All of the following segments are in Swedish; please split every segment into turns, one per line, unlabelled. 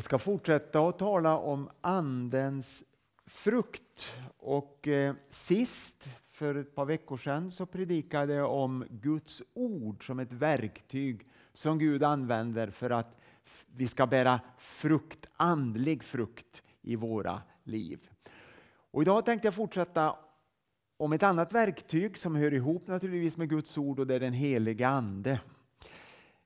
Jag ska fortsätta att tala om Andens frukt. Och eh, sist, för ett par veckor sedan, så predikade jag om Guds ord som ett verktyg som Gud använder för att vi ska bära frukt, andlig frukt i våra liv. Och idag tänkte jag fortsätta om ett annat verktyg som hör ihop naturligtvis med Guds ord och det är den heliga Ande.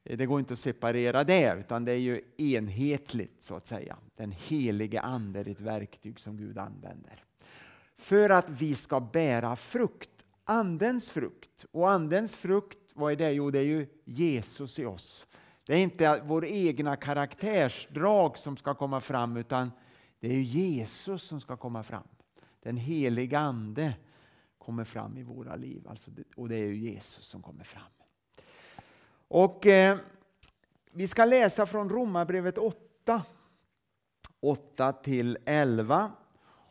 Eh, det går inte att separera det, utan det är ju enhetligt så att säga. Den helige Ande är ett verktyg som Gud använder. För att vi ska bära frukt, Andens frukt. Och Andens frukt, vad är det? Jo, det är ju Jesus i oss. Det är inte vår egna karaktärsdrag som ska komma fram, utan det är Jesus som ska komma fram. Den heliga Ande kommer fram i våra liv, alltså, och det är ju Jesus som kommer fram. Och eh, Vi ska läsa från Romarbrevet 8, 8 till 11.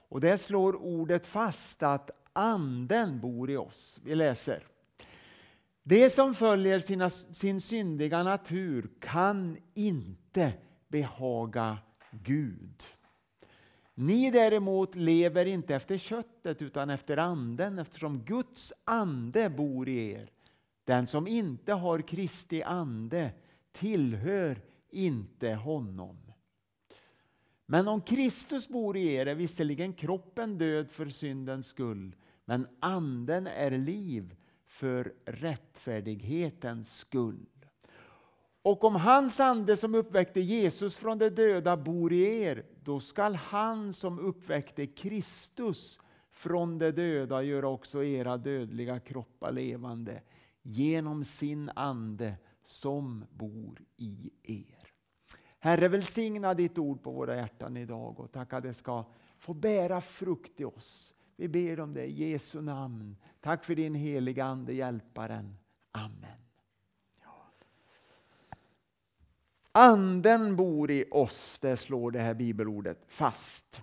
Och där slår ordet fast att Anden bor i oss. Vi läser. Det som följer sina, sin syndiga natur kan inte behaga Gud. Ni däremot lever inte efter köttet utan efter anden eftersom Guds ande bor i er. Den som inte har Kristi ande tillhör inte honom. Men om Kristus bor i er är visserligen kroppen död för syndens skull, men anden är liv för rättfärdighetens skull. Och om hans ande som uppväckte Jesus från de döda bor i er, då skall han som uppväckte Kristus från de döda göra också era dödliga kroppar levande genom sin ande som bor i er. Herre, välsigna ditt ord på våra hjärtan idag och tack att det ska få bära frukt i oss. Vi ber om det i Jesu namn. Tack för din heliga Ande, Hjälparen. Amen. Anden bor i oss, det slår det här bibelordet fast.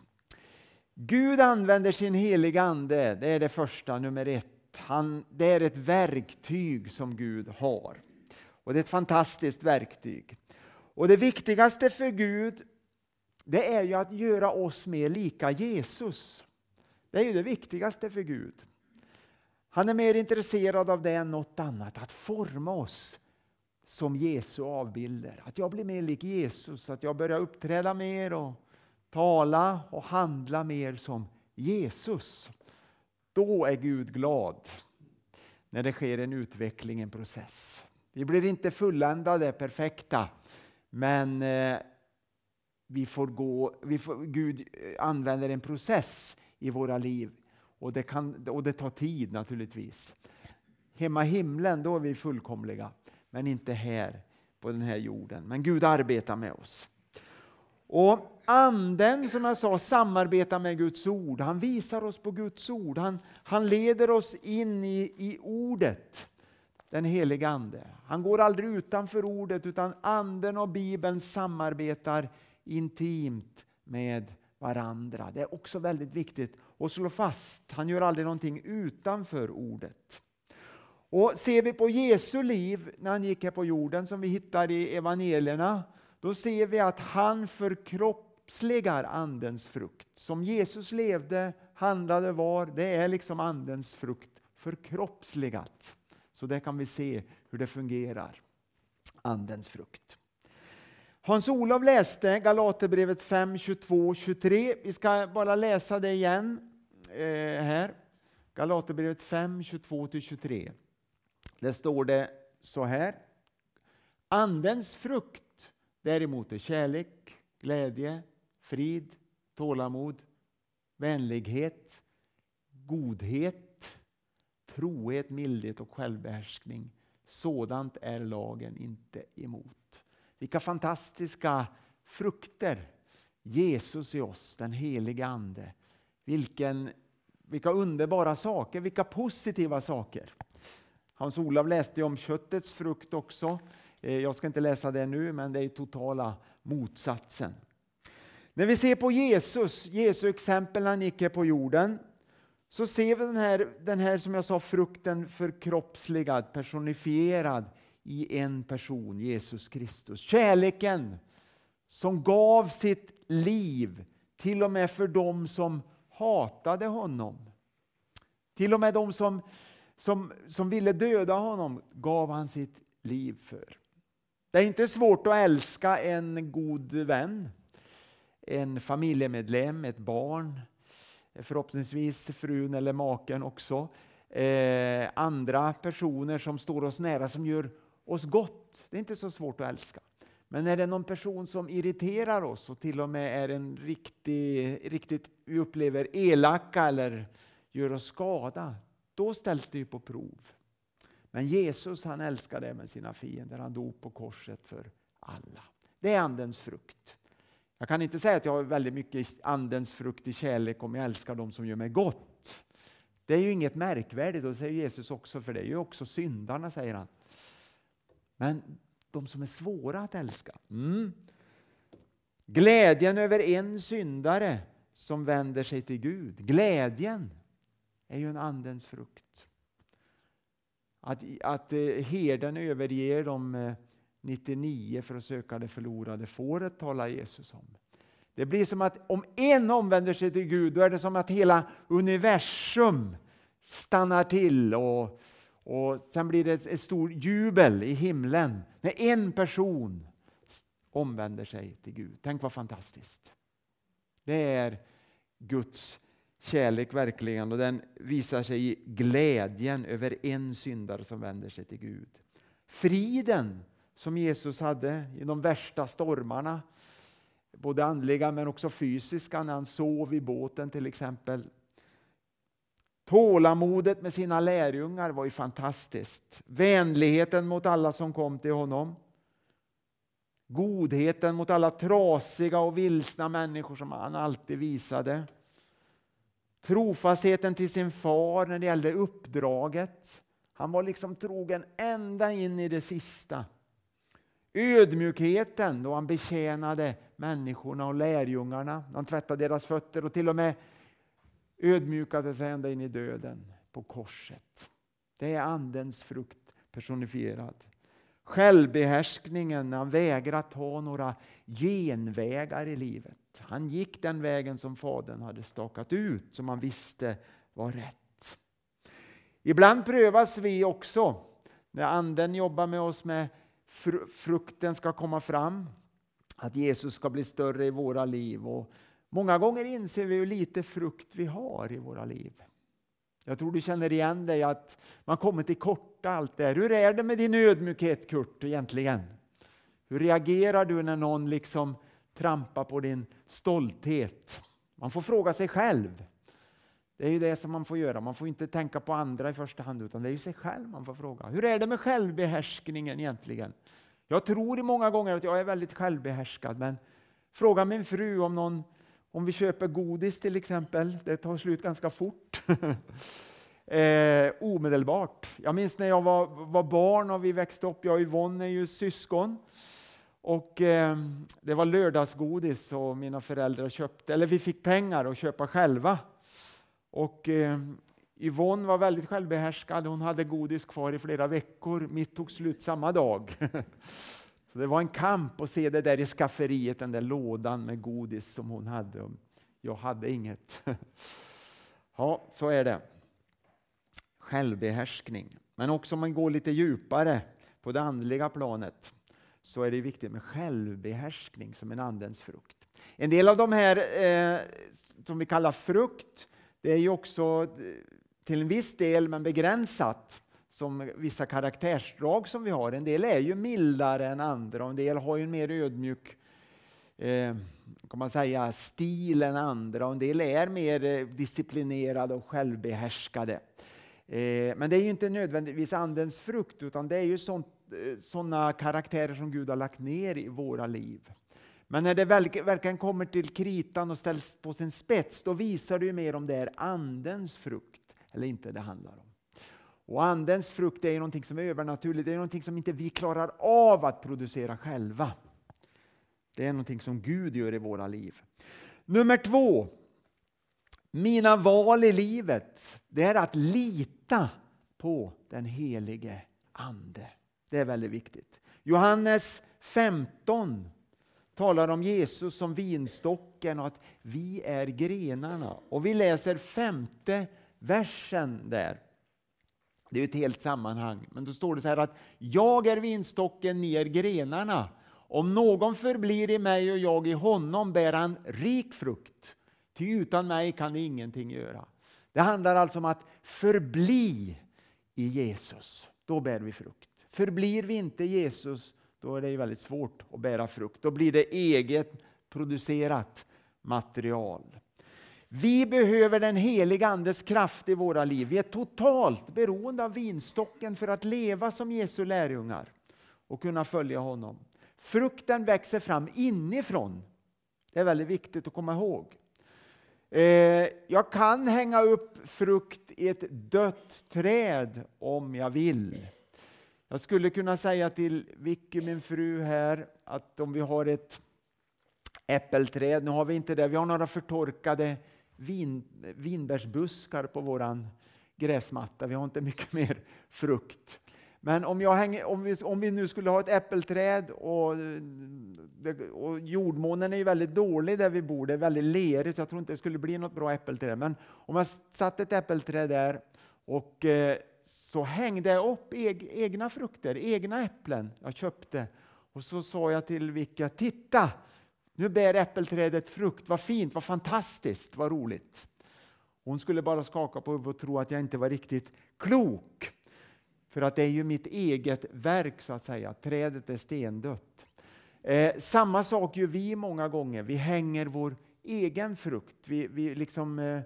Gud använder sin heliga Ande, det är det första, nummer ett han, det är ett verktyg som Gud har. Och Det är ett fantastiskt verktyg. Och Det viktigaste för Gud det är ju att göra oss mer lika Jesus. Det är ju det viktigaste för Gud. Han är mer intresserad av det än något annat, att forma oss som Jesu avbilder. Att jag blir mer lik Jesus, att jag börjar uppträda mer och tala och handla mer som Jesus. Då är Gud glad när det sker en utveckling, en process. Vi blir inte fulländade, perfekta, men eh, vi får gå, vi får, Gud använder en process i våra liv och det, kan, och det tar tid naturligtvis. Hemma i himlen då är vi fullkomliga, men inte här på den här jorden. Men Gud arbetar med oss. Och Anden, som jag sa, samarbetar med Guds ord. Han visar oss på Guds ord. Han, han leder oss in i, i ordet, den heliga Ande. Han går aldrig utanför ordet, utan Anden och Bibeln samarbetar intimt med varandra. Det är också väldigt viktigt att slå fast. Han gör aldrig någonting utanför ordet. Och Ser vi på Jesu liv när han gick här på jorden, som vi hittar i evangelierna, då ser vi att han förkroppsligar Andens frukt. Som Jesus levde, handlade, var, det är liksom Andens frukt förkroppsligat. Så där kan vi se hur det fungerar, Andens frukt. Hans-Olof läste Galaterbrevet 5, 22, 23. Vi ska bara läsa det igen eh, här. Galaterbrevet 5, 22-23. Där står det så här. Andens frukt Däremot är kärlek, glädje, frid, tålamod, vänlighet, godhet, trohet, mildhet och självbehärskning. Sådant är lagen inte emot. Vilka fantastiska frukter! Jesus i oss, den helige Ande. Vilken, vilka underbara saker, vilka positiva saker. Hans Olav läste om köttets frukt också. Eh, jag ska inte läsa det nu, men det är totala motsatsen. När vi ser på Jesus, Jesu exempel när han gick här på jorden, så ser vi den här, den här som jag sa, frukten som gav sitt liv till och med för dem som hatade honom. Till och med de som, som, som ville döda honom gav han sitt liv för. Det är inte svårt att älska en god vän, en familjemedlem, ett barn, förhoppningsvis frun eller maken också. Eh, andra personer som står oss nära som gör oss gott. Det är inte så svårt att älska. Men är det någon person som irriterar oss och till och med är en riktig, riktigt, vi upplever elaka eller gör oss skada, då ställs det ju på prov. Men Jesus han älskade även sina fiender, han dog på korset för alla. Det är Andens frukt. Jag kan inte säga att jag har väldigt mycket Andens frukt i kärlek om jag älskar dem som gör mig gott. Det är ju inget märkvärdigt, och det säger Jesus också, för det är ju också syndarna, säger han. Men de som är svåra att älska. Mm. Glädjen över en syndare som vänder sig till Gud. Glädjen är ju en andens frukt. Att, att eh, herden överger de 99 eh, för att söka det förlorade fåret talar Jesus om. Det blir som att om en omvänder sig till Gud, då är det som att hela universum stannar till och och sen blir det ett stort jubel i himlen när en person omvänder sig till Gud. Tänk vad fantastiskt. Det är Guds kärlek verkligen och den visar sig i glädjen över en syndare som vänder sig till Gud. Friden som Jesus hade i de värsta stormarna, både andliga men också fysiska, när han sov i båten till exempel. Tålamodet med sina lärjungar var ju fantastiskt. Vänligheten mot alla som kom till honom. Godheten mot alla trasiga och vilsna människor som han alltid visade. Trofastheten till sin far när det gällde uppdraget. Han var liksom trogen ända in i det sista. Ödmjukheten då han betjänade människorna och lärjungarna. Han tvättade deras fötter och till och med ödmjukade sig ända in i döden på korset. Det är Andens frukt personifierad. Självbehärskningen när han vägrar ta några genvägar i livet. Han gick den vägen som Fadern hade stakat ut, som han visste var rätt. Ibland prövas vi också, när Anden jobbar med oss med frukten ska komma fram, att Jesus ska bli större i våra liv. Och Många gånger inser vi hur lite frukt vi har i våra liv. Jag tror du känner igen dig att man kommer till korta allt det Hur är det med din ödmjukhet Kurt egentligen? Hur reagerar du när någon liksom Trampa på din stolthet? Man får fråga sig själv. Det är ju det som man får göra. Man får inte tänka på andra i första hand, utan det är ju sig själv man får fråga. Hur är det med självbehärskningen egentligen? Jag tror många gånger att jag är väldigt självbehärskad, men fråga min fru om någon om vi köper godis till exempel, det tar slut ganska fort. eh, omedelbart. Jag minns när jag var, var, barn och vi växte upp, jag och Yvonne är ju syskon. Och eh, det var lördagsgodis och mina föräldrar köpte, eller vi fick pengar att köpa själva. Och eh, Yvonne var väldigt självbehärskad, hon hade godis kvar i flera veckor, mitt tog slut samma dag. Så det var en kamp att se det där i skafferiet, den där lådan med godis som hon hade. Jag hade inget. Ja, så är det. Självbehärskning. Men också om man går lite djupare på det andliga planet så är det viktigt med självbehärskning som en andens frukt. En del av de här eh, som vi kallar frukt, det är ju också eh, till en viss del, men begränsat, som vissa karaktärsdrag som vi har. En del är ju mildare än andra och en del har ju en mer ödmjuk eh, kan man säga, stil än andra och en del är mer eh, disciplinerade och självbehärskade. Eh, men det är ju inte nödvändigtvis andens frukt utan det är ju sånt Eh, sådana karaktärer som Gud har lagt ner i våra liv. Men när det verkligen kommer till kritan och ställs på sin spets då visar det ju mer om det är andens frukt eller inte det handlar om. Och Andens frukt är någonting som är övernaturligt, det är någonting som inte vi klarar av att producera själva. Det är någonting som Gud gör i våra liv. Nummer två. Mina val i livet, det är att lita på den helige Ande. Det är väldigt viktigt. Johannes 15 talar om Jesus som vinstocken och att vi är grenarna. Och vi läser femte versen där. Det är ett helt sammanhang, men då står det så här att jag är vinstocken, ni är grenarna. Om någon förblir i mig och jag i honom bär han rik frukt. Ty utan mig kan ni ingenting göra. Det handlar alltså om att förbli i Jesus. Då bär vi frukt. Förblir vi inte Jesus, då är det väldigt svårt att bära frukt. Då blir det eget producerat material. Vi behöver den heliga Andes kraft i våra liv. Vi är totalt beroende av vinstocken för att leva som Jesu lärjungar och kunna följa honom. Frukten växer fram inifrån. Det är väldigt viktigt att komma ihåg. Eh, jag kan hänga upp frukt i ett dött träd om jag vill. Jag skulle kunna säga till Vicky, min fru här, att om vi har ett äppelträd, nu har vi inte det, vi har några förtorkade vin, vinbärsbuskar på våran gräsmatta, vi har inte mycket mer frukt. Men om, jag hänger, om, vi, om vi nu skulle ha ett äppelträd och, och jordmånen är ju väldigt dålig där vi bor, det är väldigt lerigt så jag tror inte det skulle bli något bra äppelträd. Men om jag satte ett äppelträd där och eh, så hängde jag upp egna frukter, egna äpplen jag köpte. Och så sa jag till Vicka, titta! Nu bär äppelträdet frukt, vad fint, vad fantastiskt, vad roligt. Hon skulle bara skaka på huvudet och tro att jag inte var riktigt klok. För att det är ju mitt eget verk så att säga, trädet är stendött. Eh, samma sak gör vi många gånger, vi hänger vår egen frukt. Vi, vi liksom eh, eh,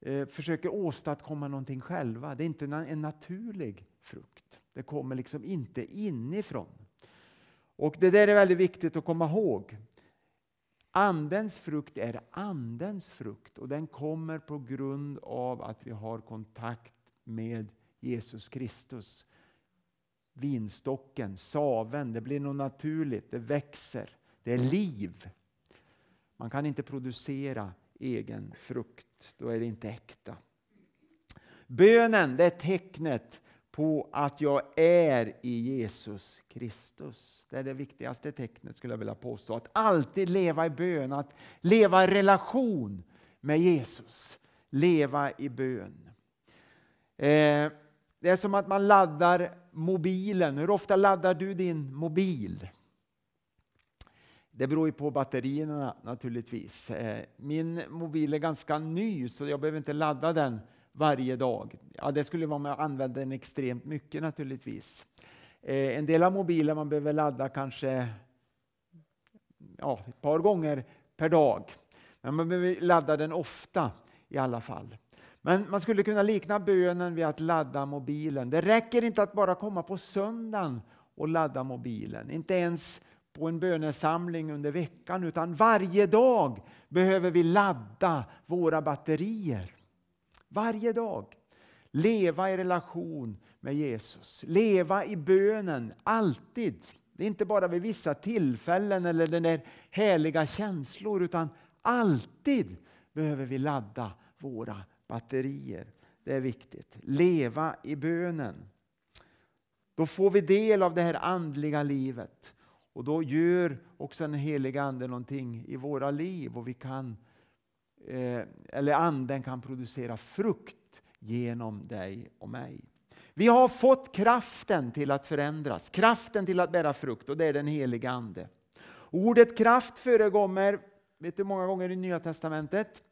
Eh, försöker åstadkomma någonting själva. Det är inte en naturlig frukt. Det kommer liksom inte inifrån. Och Det där är väldigt viktigt att komma ihåg. Andens frukt är Andens frukt och den kommer på grund av att vi har kontakt med Jesus Kristus. Vinstocken, saven, det blir något naturligt, det växer, det är liv. Man kan inte producera egen frukt, då är det inte äkta. Bönen det är tecknet på att jag är i Jesus Kristus. Det är det viktigaste tecknet skulle jag vilja påstå. Att alltid leva i bön, att leva i relation med Jesus. Leva i bön. Eh, det är som att man laddar mobilen. Hur ofta laddar du din mobil? Det beror ju på batterierna naturligtvis. Eh, min mobil är ganska ny så jag behöver inte ladda den varje dag. Ja, det skulle vara om jag använde den extremt mycket naturligtvis. Eh, en del av mobilen man behöver ladda kanske ja, ett par gånger per dag. Men man behöver ladda den ofta i alla fall. Men man skulle kunna likna bönen vid att ladda mobilen. Det räcker inte att bara komma på söndagen och ladda mobilen. Inte ens på en bönesamling under veckan utan varje dag behöver vi ladda våra batterier. Varje dag. Leva i relation med Jesus. Leva i bönen, alltid. Det är inte bara vid vissa tillfällen eller den där härliga känslor utan alltid behöver vi ladda våra batterier. Det är viktigt. Leva i bönen. Då får vi del av det här andliga livet. Och då gör också den heliga Ande någonting i våra liv och vi kan, eh, eller Anden kan producera frukt genom dig och mig. Vi har fått kraften till att förändras, kraften till att bära frukt och det är den heliga Ande. Ordet kraft förekommer, vet du många gånger i Nya Testamentet?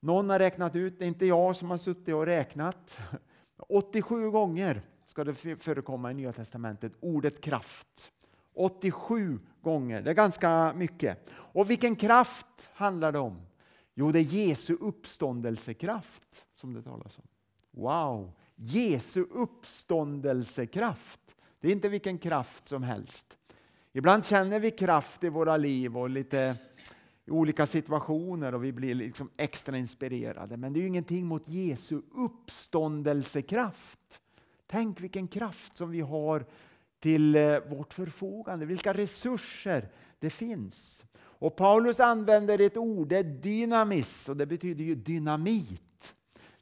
Någon har räknat ut, det är inte jag som har suttit och räknat. 87 gånger ska det förekomma i Nya Testamentet, ordet kraft. 87 gånger, det är ganska mycket. Och vilken kraft handlar det om? Jo, det är Jesu uppståndelsekraft som det talas om. Wow! Jesu uppståndelsekraft. Det är inte vilken kraft som helst. Ibland känner vi kraft i våra liv och lite i olika situationer och vi blir liksom extra inspirerade. Men det är ju ingenting mot Jesu uppståndelsekraft. Tänk vilken kraft som vi har till eh, vårt förfogande, vilka resurser det finns. Och Paulus använder ett ord, det är dynamis, och det betyder ju dynamit.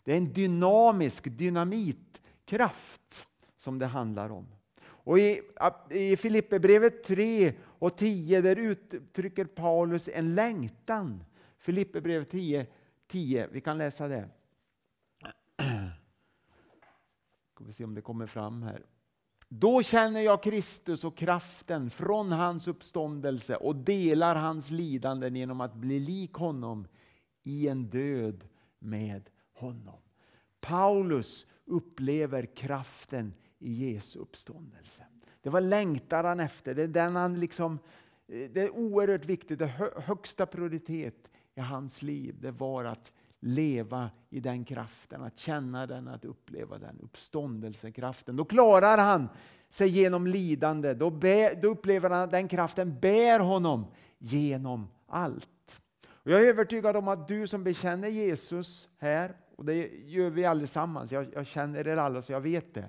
Det är en dynamisk dynamitkraft som det handlar om. Och I, i Filipperbrevet 3 och 10 där uttrycker Paulus en längtan. Filipperbrevet 10, 10, vi kan läsa det. Ska vi se om det kommer fram här. Då känner jag Kristus och kraften från hans uppståndelse och delar hans lidanden genom att bli lik honom i en död med honom. Paulus upplever kraften i Jesu uppståndelse. Det var längtar han efter. Det är, den han liksom, eh, det är oerhört viktigt. Det högsta prioritet i hans liv det var att leva i den kraften, att känna den, att uppleva den uppståndelsekraften. Då klarar han sig genom lidande. Då, bär, då upplever han att den kraften bär honom genom allt. Och jag är övertygad om att du som bekänner Jesus här, och det gör vi allesammans, jag, jag känner er alla så jag vet det.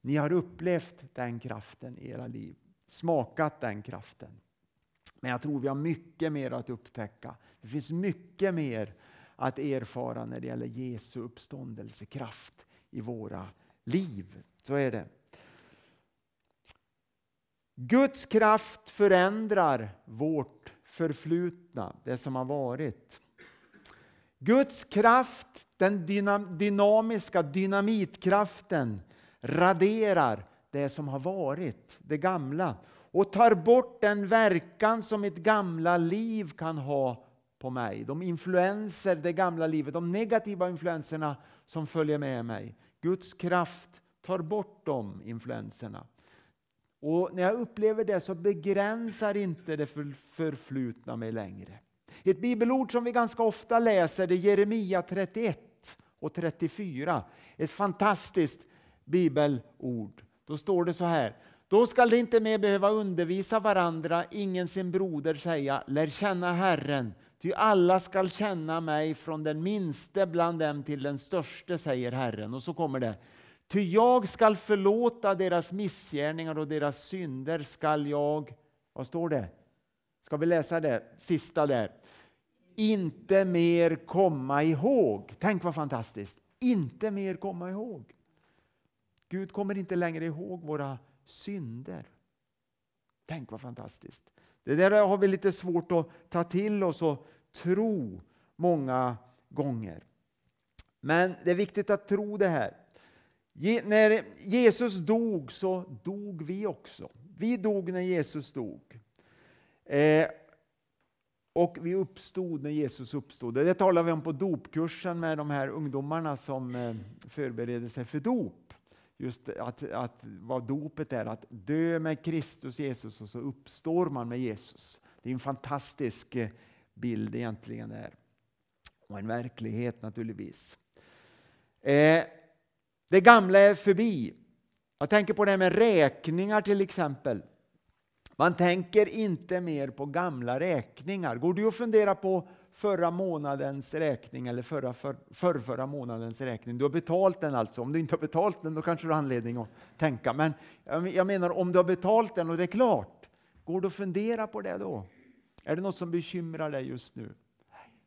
Ni har upplevt den kraften i era liv, smakat den kraften. Men jag tror vi har mycket mer att upptäcka. Det finns mycket mer att erfara när det gäller Jesu uppståndelsekraft i våra liv. Så är det. Guds kraft förändrar vårt förflutna, det som har varit. Guds kraft, den dynamiska dynamitkraften, raderar det som har varit, det gamla och tar bort den verkan som ett gamla liv kan ha på mig. De influenser, det gamla livet, de negativa influenserna som följer med mig. Guds kraft tar bort de influenserna. Och när jag upplever det så begränsar inte det förflutna mig längre. Ett bibelord som vi ganska ofta läser är Jeremia 31 och 34. Ett fantastiskt bibelord. Då står det så här. Då skall de inte mer behöva undervisa varandra, ingen sin broder säga, lär känna Herren, Ty alla skall känna mig från den minste bland dem till den störste, säger Herren. Och så kommer det. Ty jag skall förlåta deras missgärningar och deras synder skall jag, vad står det? Ska vi läsa det sista där? Inte mer komma ihåg. Tänk vad fantastiskt! Inte mer komma ihåg. Gud kommer inte längre ihåg våra synder. Tänk vad fantastiskt. Det där har vi lite svårt att ta till oss och tro många gånger. Men det är viktigt att tro det här. När Jesus dog så dog vi också. Vi dog när Jesus dog. Eh, och vi uppstod när Jesus uppstod. Det talar vi om på dopkursen med de här ungdomarna som eh, förbereder sig för dop. Just att, att vad dopet är, att dö med Kristus Jesus och så uppstår man med Jesus. Det är en fantastisk eh, bild egentligen där. Och en verklighet naturligtvis. Eh, det gamla är förbi. Jag tänker på det här med räkningar till exempel. Man tänker inte mer på gamla räkningar. Går du och funderar på förra månadens räkning eller förra, för, för, förra månadens räkning? Du har betalt den alltså. Om du inte har betalt den då kanske du har anledning att tänka. Men jag menar om du har betalt den och det är klart. Går du att fundera på det då? Är det något som bekymrar dig just nu?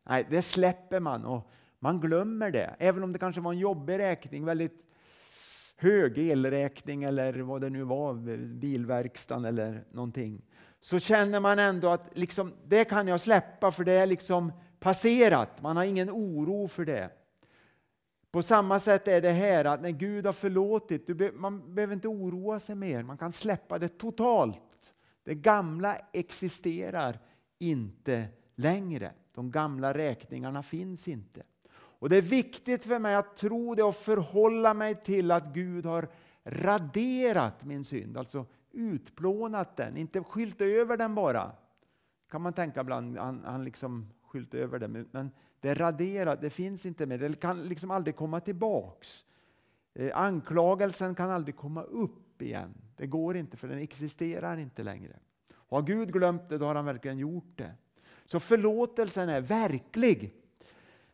Nej, det släpper man och man glömmer det. Även om det kanske var en jobbig räkning, väldigt hög elräkning eller vad det nu var, bilverkstan eller någonting. Så känner man ändå att liksom, det kan jag släppa för det är liksom passerat. Man har ingen oro för det. På samma sätt är det här att när Gud har förlåtit, man behöver inte oroa sig mer. Man kan släppa det totalt. Det gamla existerar inte längre. De gamla räkningarna finns inte. Och Det är viktigt för mig att tro det och förhålla mig till att Gud har raderat min synd, alltså utplånat den, inte skylt över den bara. kan man tänka ibland, han, han liksom skylt över den, men det är raderat, det finns inte mer, det kan liksom aldrig komma tillbaks. Eh, anklagelsen kan aldrig komma upp igen, det går inte för den existerar inte längre. Har Gud glömt det, då har han verkligen gjort det. Så förlåtelsen är verklig.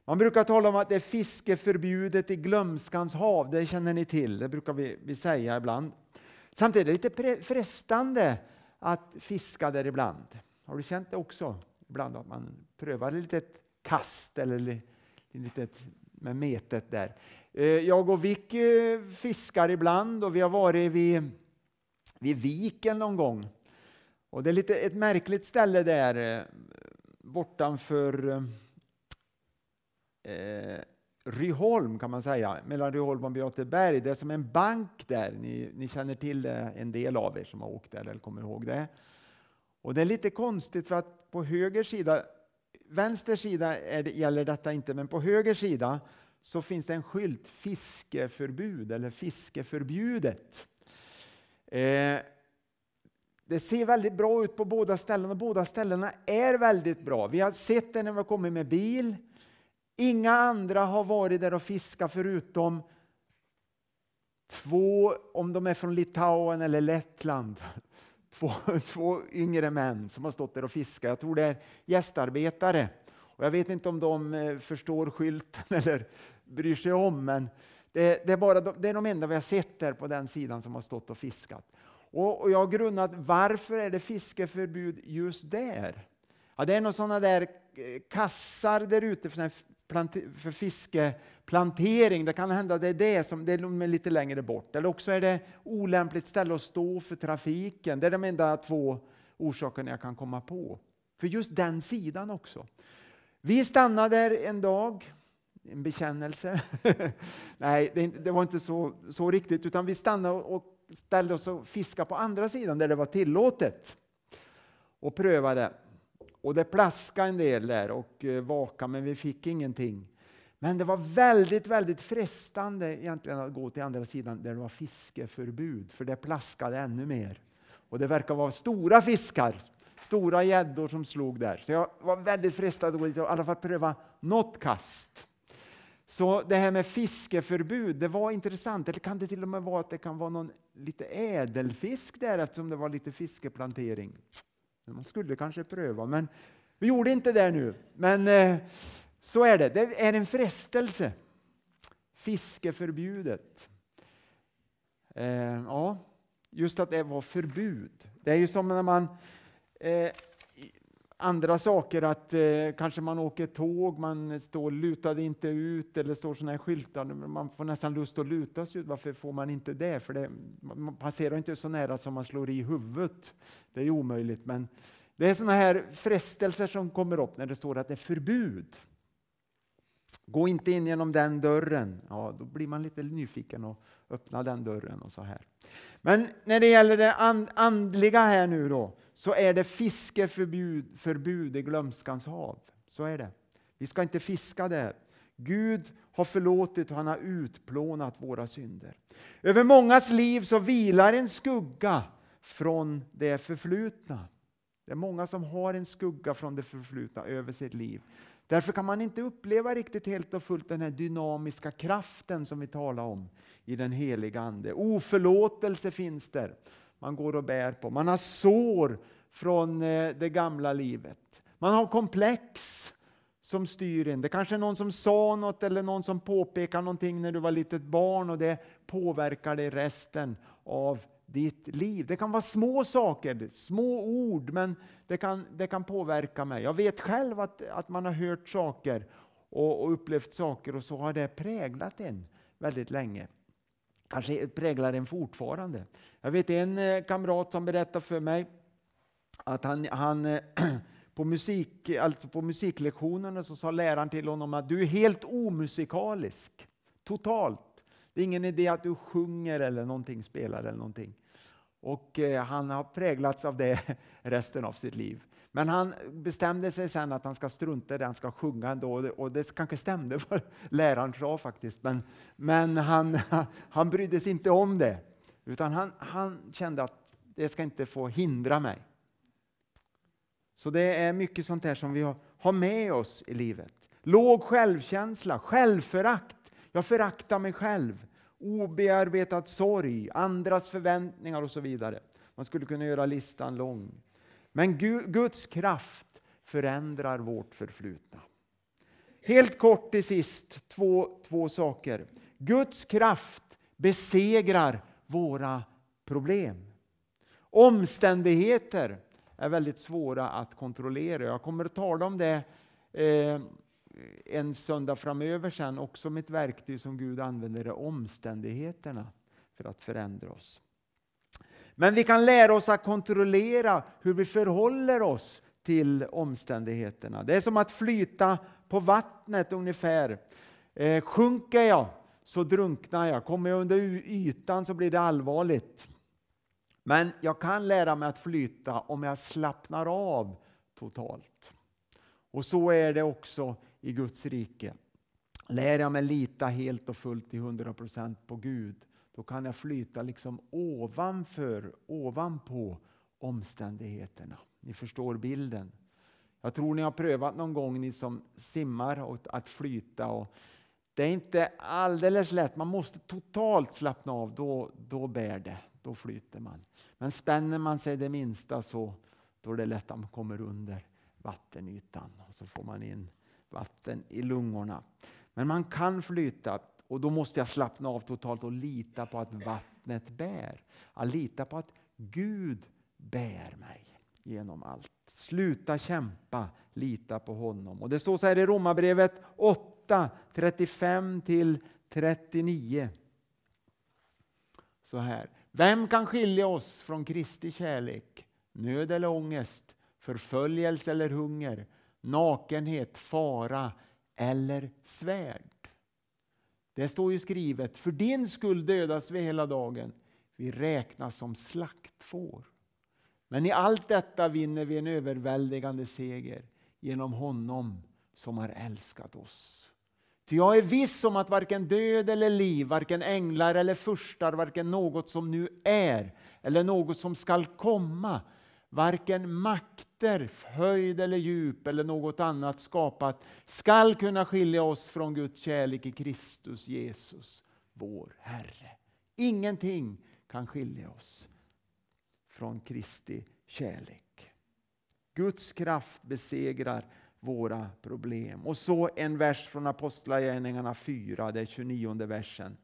Man brukar tala om att det är fiske förbjudet i glömskans hav. Det känner ni till, det brukar vi, vi säga ibland. Samtidigt är det lite frestande att fiska där ibland. Har du känt det också? Ibland att man prövar ett litet kast eller litet med metet där. Eh, jag och Vicky fiskar ibland och vi har varit vid vid viken någon gång. Och det är lite ett märkligt ställe där eh, bortanför eh, Ryholm kan man säga, mellan Ryholm och Beateberg. Det är som en bank där. Ni, ni känner till det, en del av er som har åkt där eller kommer ihåg det. Och det är lite konstigt för att på höger sida, vänster sida är det, gäller detta inte, men på höger sida så finns det en skylt fiskeförbud eller fiskeförbjudet. Eh, det ser väldigt bra ut på båda ställena och båda ställena är väldigt bra. Vi har sett det när vi har kommit med bil. Inga andra har varit där och fiskat förutom två, om de är från Litauen eller Lettland. Två, två yngre män som har stått där och fiskat. Jag tror det är gästarbetare. Och jag vet inte om de eh, förstår skylten eller bryr sig om, men det, det är, bara de, det är de enda vi har sett där på den sidan som har stått och fiskat. Och, och jag har grunnat, varför är det fiskeförbud just där? Ja, det är några sådana där eh, kassar där ute för, för fiskeplantering. Det kan hända att det är det som det är lite längre bort. Eller också är det olämpligt ställe att stå för trafiken. Det är de enda två orsakerna jag kan komma på. För just den sidan också. Vi stannade där en dag, en bekännelse. Nej, det, det, var inte så, så riktigt, utan vi stannade och ställde oss och fiskade på andra sidan där det var tillåtet och prövade. Och det plaskade en del där och eh, vaka, men vi fick ingenting. Men det var väldigt, väldigt frestande egentligen att gå till andra sidan där det var fiskeförbud, för det plaskade ännu mer. Och det verkar vara stora fiskar, stora gäddor som slog där. Så jag var väldigt frestad att gå dit och i alla fall pröva något kast. Så det här med fiskeförbud, det var intressant. Eller kan det till och med vara att det kan vara någon lite ädelfisk där eftersom det var lite fiskeplantering? Man skulle kanske pröva, men vi gjorde inte det nu. Men eh, så är det. Det är en frestelse. Fiskeförbjudet. Eh, ja, just att det var förbud. Det är ju som när man eh, andra saker, att eh, kanske man åker tåg, man står lutade inte ut eller står sådana här skyltar. Man får nästan lust att luta sig ut. Varför får man inte det? För det, man passerar inte så nära som man slår i huvudet. Det är omöjligt. Men det är sådana här frestelser som kommer upp när det står att det är förbud. Gå inte in genom den dörren. Ja, då blir man lite nyfiken och Öppna den dörren och så här. Men när det gäller det andliga här nu då, så är det fiskeförbud förbud i glömskans hav. Så är det. Vi ska inte fiska där. Gud har förlåtit och han har utplånat våra synder. Över mångas liv så vilar en skugga från det förflutna. Det är många som har en skugga från det förflutna över sitt liv. Därför kan man inte uppleva riktigt helt och fullt den här dynamiska kraften som vi talar om i den heliga Ande. Oförlåtelse finns där. Man går och bär på. Man har sår från eh, det gamla livet. Man har komplex som styr in. Det kanske är någon som sa något eller någon som påpekar någonting när du var litet barn och det påverkar dig resten av ditt liv. Det kan vara små saker, små ord, men det kan, det kan påverka mig. Jag vet själv att, att man har hört saker och, och upplevt saker och så har det präglat en väldigt länge. Kanske präglar en fortfarande. Jag vet en eh, kamrat som berättade för mig att han, han eh, på, musik, alltså på musiklektionerna så sa läraren till honom att du är helt omusikalisk. Totalt. Det är ingen idé att du sjunger eller någonting, spelar eller någonting. Och eh, han har präglats av det resten av sitt liv. Men han bestämde sig sen att han ska strunta i det, han ska sjunga ändå. Och det kanske stämde vad läraren sa faktiskt. Men, men han, han brydde sig inte om det. Utan han, han kände att det ska inte få hindra mig. Så det är mycket sånt här som vi har med oss i livet. Låg självkänsla, självförakt. Jag föraktar mig själv obearbetad sorg, andras förväntningar och så vidare. Man skulle kunna göra listan lång. Men Guds kraft förändrar vårt förflutna. Helt kort till sist, två, två saker. Guds kraft besegrar våra problem. Omständigheter är väldigt svåra att kontrollera. Jag kommer att tala om det eh, en söndag framöver sen också med ett verktyg som Gud använder är omständigheterna för att förändra oss. Men vi kan lära oss att kontrollera hur vi förhåller oss till omständigheterna. Det är som att flyta på vattnet ungefär. Eh, sjunker jag så drunknar jag. Kommer jag under ytan så blir det allvarligt. Men jag kan lära mig att flyta om jag slappnar av totalt. Och så är det också i Guds rike. Lär jag mig lita helt och fullt till 100 procent på Gud, då kan jag flyta liksom ovanför, ovanpå omständigheterna. Ni förstår bilden. Jag tror ni har prövat någon gång, ni som simmar, att flyta. Och det är inte alldeles lätt. Man måste totalt slappna av, då, då bär det. Då flyter man. Men spänner man sig det minsta så då är det lätt att man kommer under vattenytan och så får man in vatten i lungorna. Men man kan flyta och då måste jag slappna av totalt och lita på att vattnet bär. Att lita på att Gud bär mig genom allt. Sluta kämpa, lita på honom. Och Det står så här i Romarbrevet 8, 35 39. Så här. Vem kan skilja oss från Kristi kärlek? Nöd eller ångest, förföljelse eller hunger, nakenhet, fara eller svärd. Det står ju skrivet, för din skull dödas vi hela dagen. Vi räknas som slaktfår. Men i allt detta vinner vi en överväldigande seger genom honom som har älskat oss. Ty jag är viss om att varken död eller liv, varken änglar eller furstar, varken något som nu är eller något som skall komma, varken makter, höjd eller djup eller något annat skapat skall kunna skilja oss från Guds kärlek i Kristus Jesus, vår Herre. Ingenting kan skilja oss från Kristi kärlek. Guds kraft besegrar våra problem. Och så en vers från Apostlagärningarna 4, det är 29 versen.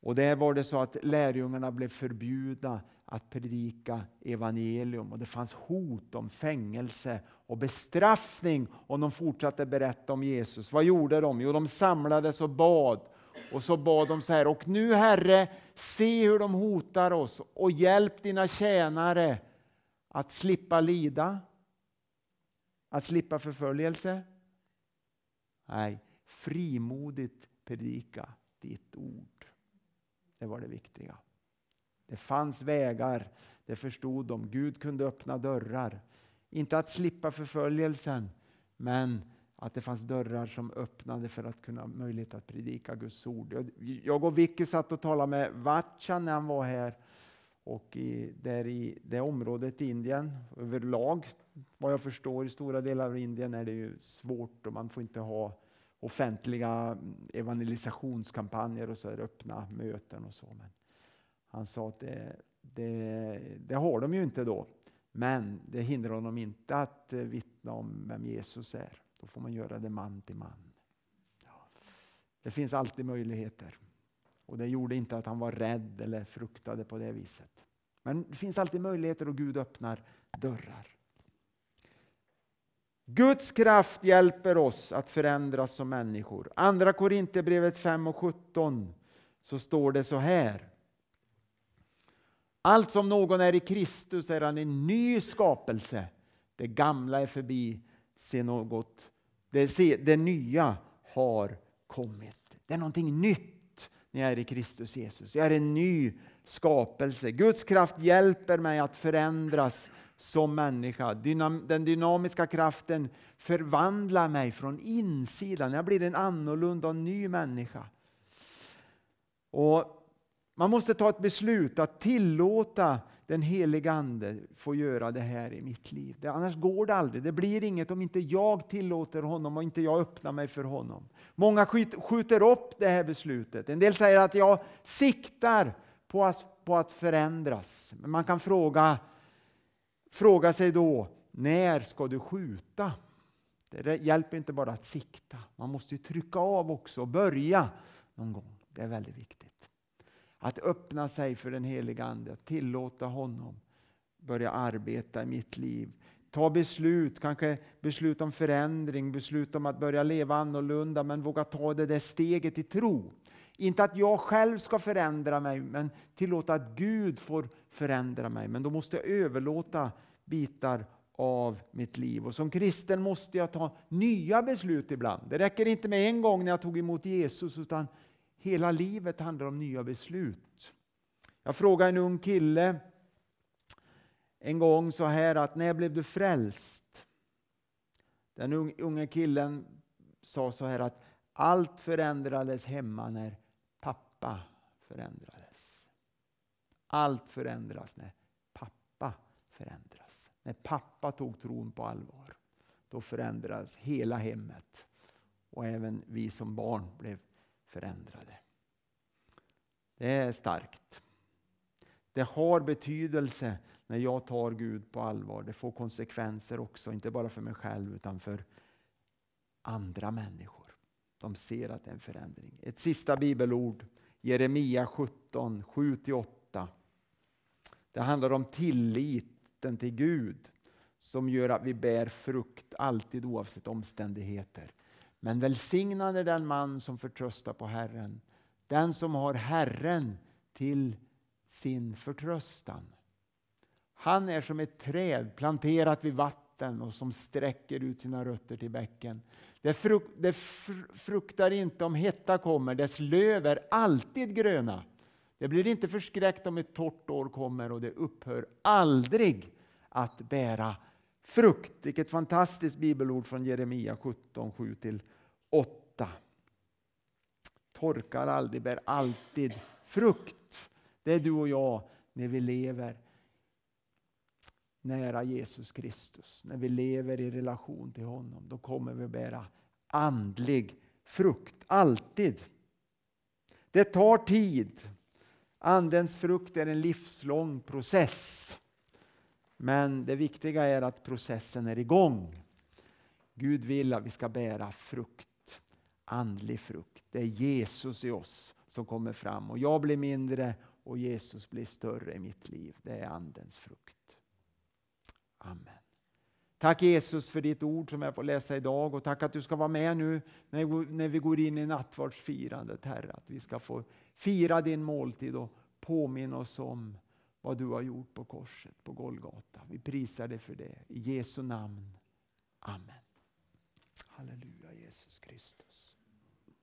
Och där var det så att lärjungarna blev förbjudna att predika evangelium och det fanns hot om fängelse och bestraffning om de fortsatte berätta om Jesus. Vad gjorde de? Jo, de samlades och bad. Och så bad de så här, och nu Herre, se hur de hotar oss och hjälp dina tjänare att slippa lida, att slippa förföljelse. Nej, frimodigt predika ditt ord. Det var det viktiga. Det fanns vägar, det förstod de. Gud kunde öppna dörrar. Inte att slippa förföljelsen, men att det fanns dörrar som öppnade för att kunna möjlighet att predika Guds ord. Jag och Vicky satt och talade med Vatchan när han var här. Och i, där i det området i Indien överlag, vad jag förstår, i stora delar av Indien är det ju svårt och man får inte ha offentliga evangelisationskampanjer och så här, öppna möten och så. Men han sa att det, det, det har de ju inte då. Men det hindrar honom inte att eh, vittna om vem Jesus är. Då får man göra det man till man. Det finns alltid möjligheter. Och det gjorde inte att han var rädd eller fruktade på det viset. Men det finns alltid möjligheter och Gud öppnar dörrar. Guds kraft hjälper oss att förändras som människor. Andra Korinthierbrevet 5 och 17 så står det så här. Allt som någon är i Kristus är han en ny skapelse. Det gamla är förbi, se något. Det, se, det nya har kommit. Det är någonting nytt när jag är i Kristus Jesus. Jag är en ny skapelse. Guds kraft hjälper mig att förändras som människa. Den dynamiska kraften förvandlar mig från insidan. Jag blir en annorlunda och ny människa. Och man måste ta ett beslut att tillåta den helige Ande få göra det här i mitt liv. Det, annars går det aldrig. Det blir inget om inte jag tillåter honom och inte jag öppnar mig för honom. Många skjuter upp det här beslutet. En del säger att jag siktar på att, på att förändras. Men man kan fråga, fråga sig då, när ska du skjuta? Det hjälper inte bara att sikta. Man måste trycka av också och börja någon gång. Det är väldigt viktigt. Att öppna sig för den heliga Ande, att tillåta honom börja arbeta i mitt liv. Ta beslut, kanske beslut om förändring, beslut om att börja leva annorlunda, men våga ta det där steget i tro. Inte att jag själv ska förändra mig, men tillåta att Gud får förändra mig. Men då måste jag överlåta bitar av mitt liv. Och som kristen måste jag ta nya beslut ibland. Det räcker inte med en gång när jag tog emot Jesus, utan hela livet handlar om nya beslut. Jag frågade en ung kille en gång så här att när blev du frälst? Den unge killen sa så här att allt förändrades hemma när pappa förändrades. Allt förändras när pappa förändras. När pappa tog tron på allvar, då förändrades hela hemmet. Och även vi som barn blev förändrade. Det är starkt. Det har betydelse när jag tar Gud på allvar. Det får konsekvenser också, inte bara för mig själv utan för andra människor. De ser att det är en förändring. Ett sista bibelord, Jeremia 17, 7-8. Det handlar om tilliten till Gud som gör att vi bär frukt alltid oavsett omständigheter. Men välsignad är den man som förtröstar på Herren, den som har Herren till sin förtröstan. Han är som ett träd planterat vid vatten och som sträcker ut sina rötter till bäcken. Det, fruk det fruktar inte om hetta kommer, dess löv är alltid gröna. Det blir inte förskräckt om ett torrt år kommer och det upphör aldrig att bära frukt. Vilket fantastiskt bibelord från Jeremia 17, 7-8. Torkar aldrig, bär alltid frukt. Det är du och jag när vi lever nära Jesus Kristus, när vi lever i relation till honom, då kommer vi bära andlig frukt, alltid. Det tar tid. Andens frukt är en livslång process. Men det viktiga är att processen är igång. Gud vill att vi ska bära frukt, andlig frukt. Det är Jesus i oss som kommer fram och jag blir mindre och Jesus blir större i mitt liv. Det är Andens frukt. Amen. Tack Jesus för ditt ord som jag får läsa idag och tack att du ska vara med nu när vi går in i nattvardsfirandet Herre. Att vi ska få fira din måltid och påminna oss om vad du har gjort på korset på Golgata. Vi prisar dig för det. I Jesu namn. Amen. Halleluja Jesus Kristus.